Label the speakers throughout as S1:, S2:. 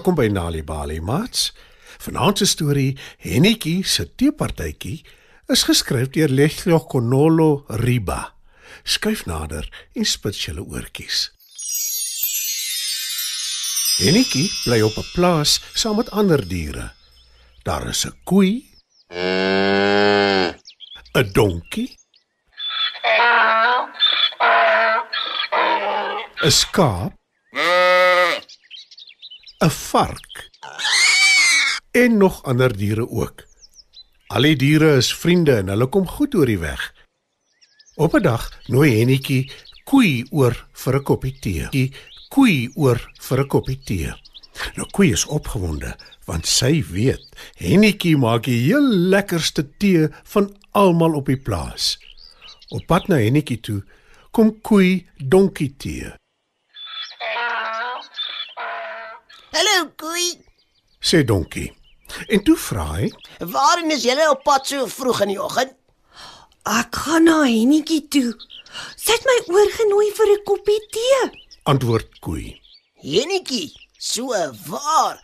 S1: Welkom by Nali Bali Mats. Vanaand se storie Hennetjie se teepartytjie is geskryf deur Leslie Konolo Riba. Skuif nader en spits julle oortjies. Hennetjie bly op 'n plaas saam met ander diere. Daar is 'n koei, 'n donkie, 'n skaap, 'n vark en nog ander diere ook. Al die diere is vriende en hulle kom goed oor die weg. Op 'n dag nooi Hennetjie koei oor vir 'n koppie tee. Die koei oor vir 'n koppie tee. Nou koei is opgewonde want sy weet Hennetjie maak die heel lekkerste tee van almal op die plaas. Op pad na Hennetjie toe kom koei donkie tee.
S2: Hallo koei.
S1: Sê donkie. En toe vra hy:
S2: Waarheen is julle op pad so vroeg in die oggend?
S3: Ek gaan na Hennetjie toe. Sy het my oorgenooi vir 'n koppie tee.
S1: Antwoord koei.
S2: Hennetjie, so waar.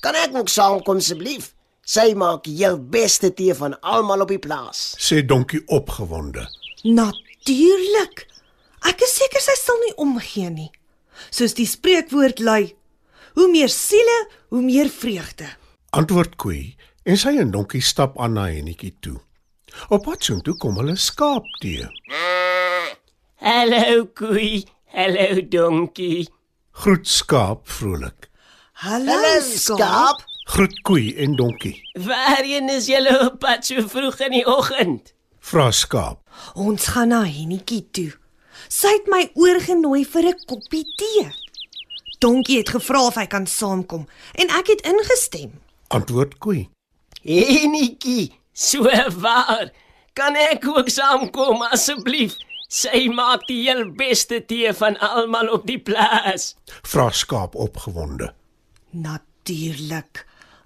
S2: Kan ek ook saamkom asseblief? Sy maak die heel beste tee van almal op die plaas.
S1: Sê donkie opgewonde.
S3: Natuurlik. Ek is seker sy sal nie omgee nie. Soos die spreekwoord lui: Hoe meer siele, hoe meer vreugde.
S1: Antwoord koei en sy en donkie stap aan na Hennetjie toe. Op pad soontoe kom hulle skaap tee.
S4: Hallo koei, hallo donkie.
S1: Groet skaap vrolik.
S3: Hallo, skaap.
S1: Groet koei en donkie.
S4: Waarheen is julle op pad so vroeg in die oggend?
S1: Vra skaap.
S3: Ons gaan na Hennetjie toe. Sy het my oorgenooi vir 'n koppie tee. Donkie het gevra of hy kan saamkom en ek het ingestem.
S1: Antwoord koei.
S4: Hennetjie, so waar. Kan ek ook saamkom asseblief? Sy maak die heel beste tee van almal op die plaas.
S1: Vra skaap opgewonde.
S3: Natuurlik.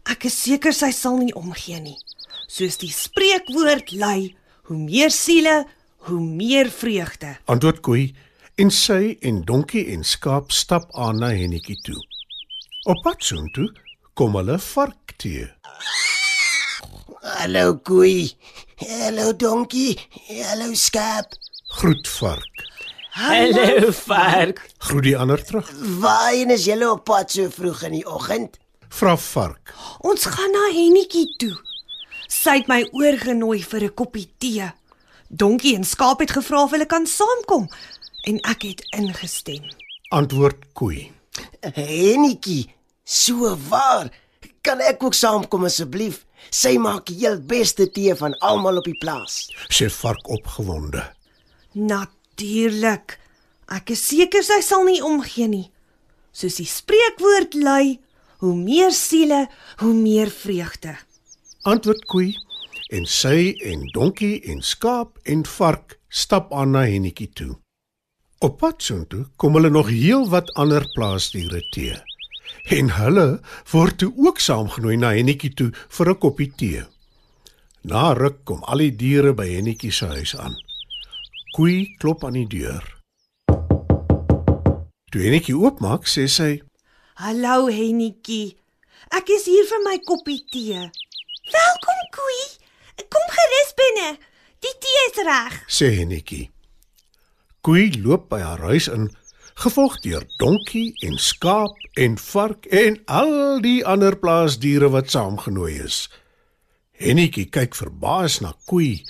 S3: Ek is seker sy sal nie omgee nie. Soos die spreekwoord lui, hoe meer siele, hoe meer vreugde.
S1: Antwoord koei en sy en donkie en skaap stap aan na Hennetjie toe. Op pad soontoe kom hulle vark tee.
S2: Hallo koei. Hallo donkie. Hallo skaap.
S1: Groet vark.
S4: Hallo vark.
S1: Groet die ander terug.
S2: Waarheen is julle op pad so vroeg in die oggend?
S1: Vra vark.
S3: Ons gaan na Hennetjie toe. Sy het my oorgenooi vir 'n koppie tee. Donkie en skaap het gevra of hulle kan saamkom en ek het ingestem.
S1: Antwoord koei.
S2: Hennetjie, so waar. Kan ek ook saamkom asseblief? Sy maak die heel beste tee van almal op die plaas.
S1: Sê vark opgewonde.
S3: Natuurlik. Ek is seker sy sal nie omgee nie. Soos die spreekwoord lui, hoe meer siele, hoe meer vreugde.
S1: Antwoord koei en sy en donkie en skaap en vark stap aan na Hennetjie toe. Op pad soontoe kom hulle nog heelwat ander plaasdiere tee. En hulle word toe ook saamgenooi na Hennetjie toe vir 'n koppie tee. Na ruk kom al die diere by Hennetjie se huis aan. Koei klop aan die deur. Toe Hennetjie oopmaak, sê sy:
S3: Hallo Hennetjie. Ek is hier vir my koppie tee. Welkom koei. Kom gerus binne. Die tee is reg.
S1: sê Hennetjie. Koei loop by haar huis in, gevolg deur donkie en skaap en vark en al die ander plaasdiere wat saamgenooi is. Hennetjie kyk verbaas na Koei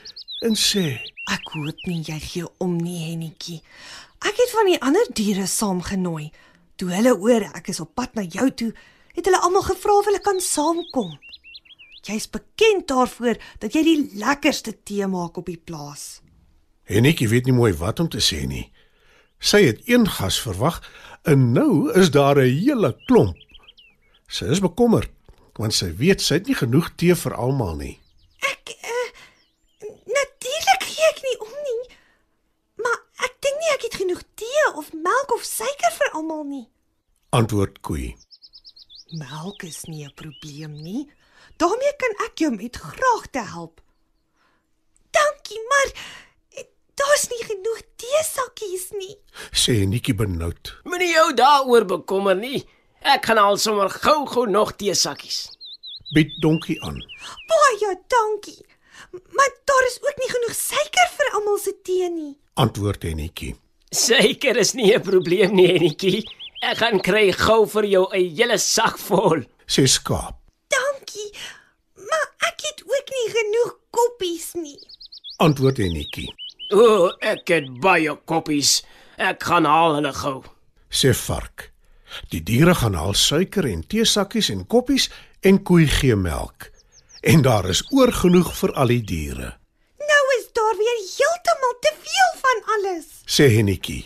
S1: en sê:
S3: Ek hoop nie jy gee om nie Hennetjie. Ek het van die ander diere saamgenooi. Toe hulle hoor ek is op pad na jou toe, het hulle almal gevra of hulle kan saamkom. Jy's bekend daarvoor dat jy die lekkerste tee maak op die plaas.
S1: Hennetjie weet nie mooi wat om te sê nie. Sy het een gas verwag en nou is daar 'n hele klomp. Sy is bekommerd want sy weet sy het nie genoeg tee vir almal nie.
S3: Ek uh, natuurlik gee ek nie om nie. Maar ek dink nie ek het genoeg tee of melk of suiker vir almal nie.
S1: Antwoord Koei.
S3: Melk is nie 'n probleem nie. daarmee kan ek jou met graagte help. Dankie, maar eh, daar's nie genoeg teesakkies nie.
S1: sê Netjie benoud.
S4: Moenie jou daaroor bekommer nie. Ek gaan al sommer gou-gou nog teesakkies.
S1: Bied donkie aan.
S3: Baie dankie. Maar daar is ook nie genoeg suiker vir almal se tee nie.
S1: Antwoord Hennetjie.
S4: Suiker is nie 'n probleem nie, Enetjie. Ek gaan kry gou vir jou 'n hele sak vol.
S1: Sê skaap.
S3: Dankie. Maar ek het ook nie genoeg koppies nie.
S1: Antwoord Hennetjie.
S4: O, ek het baie koppies. Ek gaan haal hulle gou.
S1: Sê vark. Die diere gaan haal suiker en teesakkies en koppies en koei gee melk. En daar is oor genoeg vir al die diere.
S3: Nou is daar weer heeltemal te veel van alles.
S1: Sê Hennetjie.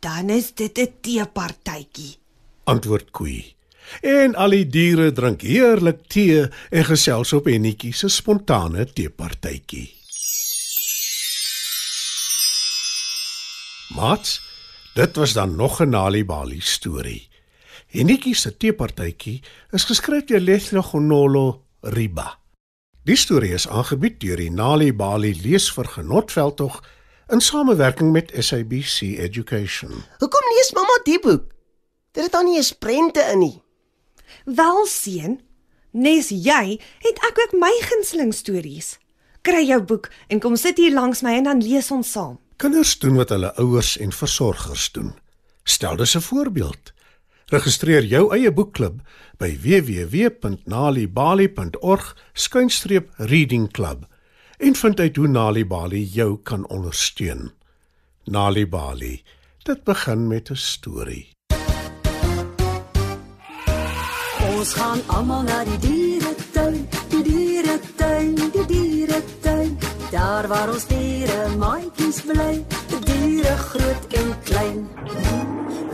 S3: Dan is dit 'n teepartytjie.
S1: Antwoord koei. En al die diere drink heerlik tee en gesels op Hennetjie se spontane teepartytjie. Mats, dit was dan nog 'n Nali Bali storie. Hennetjie se teepartytjie is geskryf deur Leslie Gonolo Riba. Die storie is aangebied deur die Nali Bali leesvergenotveldtog in samewerking met SABC Education.
S2: Hoekom lees mamma die boek? Dit het dan nie eens prente in nie.
S3: Wel seun, nes jy het ek ook my gunsteling stories. Kry jou boek en kom sit hier langs my en dan lees ons saam.
S1: Kinders doen wat hulle ouers en versorgers doen. Stel dus 'n voorbeeld. Registreer jou eie boekklub by www.nalibali.org/reading club en vind uit hoe Nalibali jou kan ondersteun. Nalibali. Dit begin met 'n storie.
S5: Ons gaan almal na die dieretuin, Waar ons diere maatjies bly, die diere groot en klein.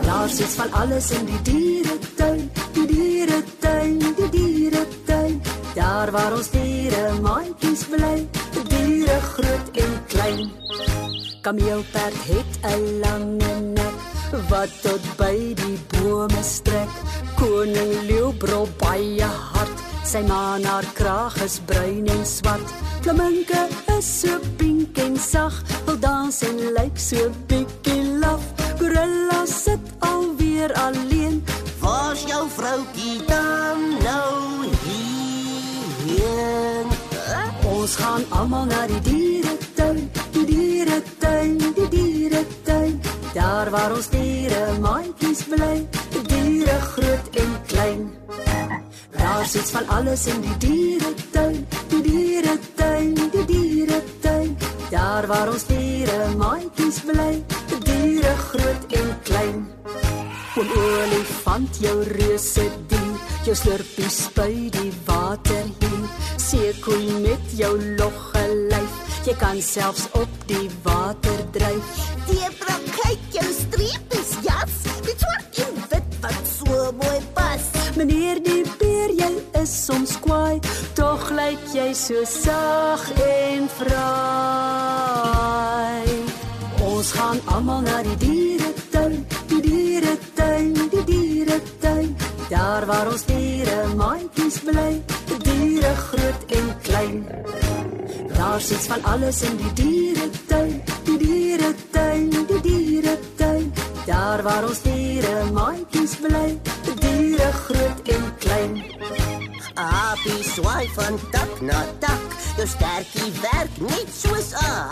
S5: Daar sit van alles in die dieretuin, die dieretuin, die dieretuin. Daar waar ons diere maatjies bly, die diere groot en klein. Kameelperd het 'n lange nek wat tot by die bome strek. Koning leeu brul baie hard. Sy maan haar kraag is bruin en swart. Flamingo is so pink en sag, wil dans en lyk so bietjie laf. Gorilla sit alweer alleen.
S2: Waar's jou vroutjie dan nou hierheen?
S5: Ons gaan almal na die dieretuin, die dieretuin, die dieretuin. Daar waar ons diere maatjies bly, Sit van alles in die dieretuin, die dieretuin, die dieretuin. Daar waar ons diere maatjies bly, die diere groot en klein. 'n Olifant jou reuse dier, jou slurpie spui die water hier. Seekoei met jou logge lyf, jy kan selfs op die water dryf.
S6: Die brak kyk jou streepies jas, met swart en wit wat so mooi pas.
S5: Meneer die is soms kwaai, tog lyk jy so sag en vry. Ons gaan almal na die dieretuin, die dieretuin, die dieretuin. Daar waar ons diere maatjies bly, die diere groot en klein. Daar sit van alles in die dieretuin, die dieretuin, die dieretuin. Daar waar ons diere maatjies bly,
S6: Apie swaai van tak na tak, jou sterkie werk net soos 'n.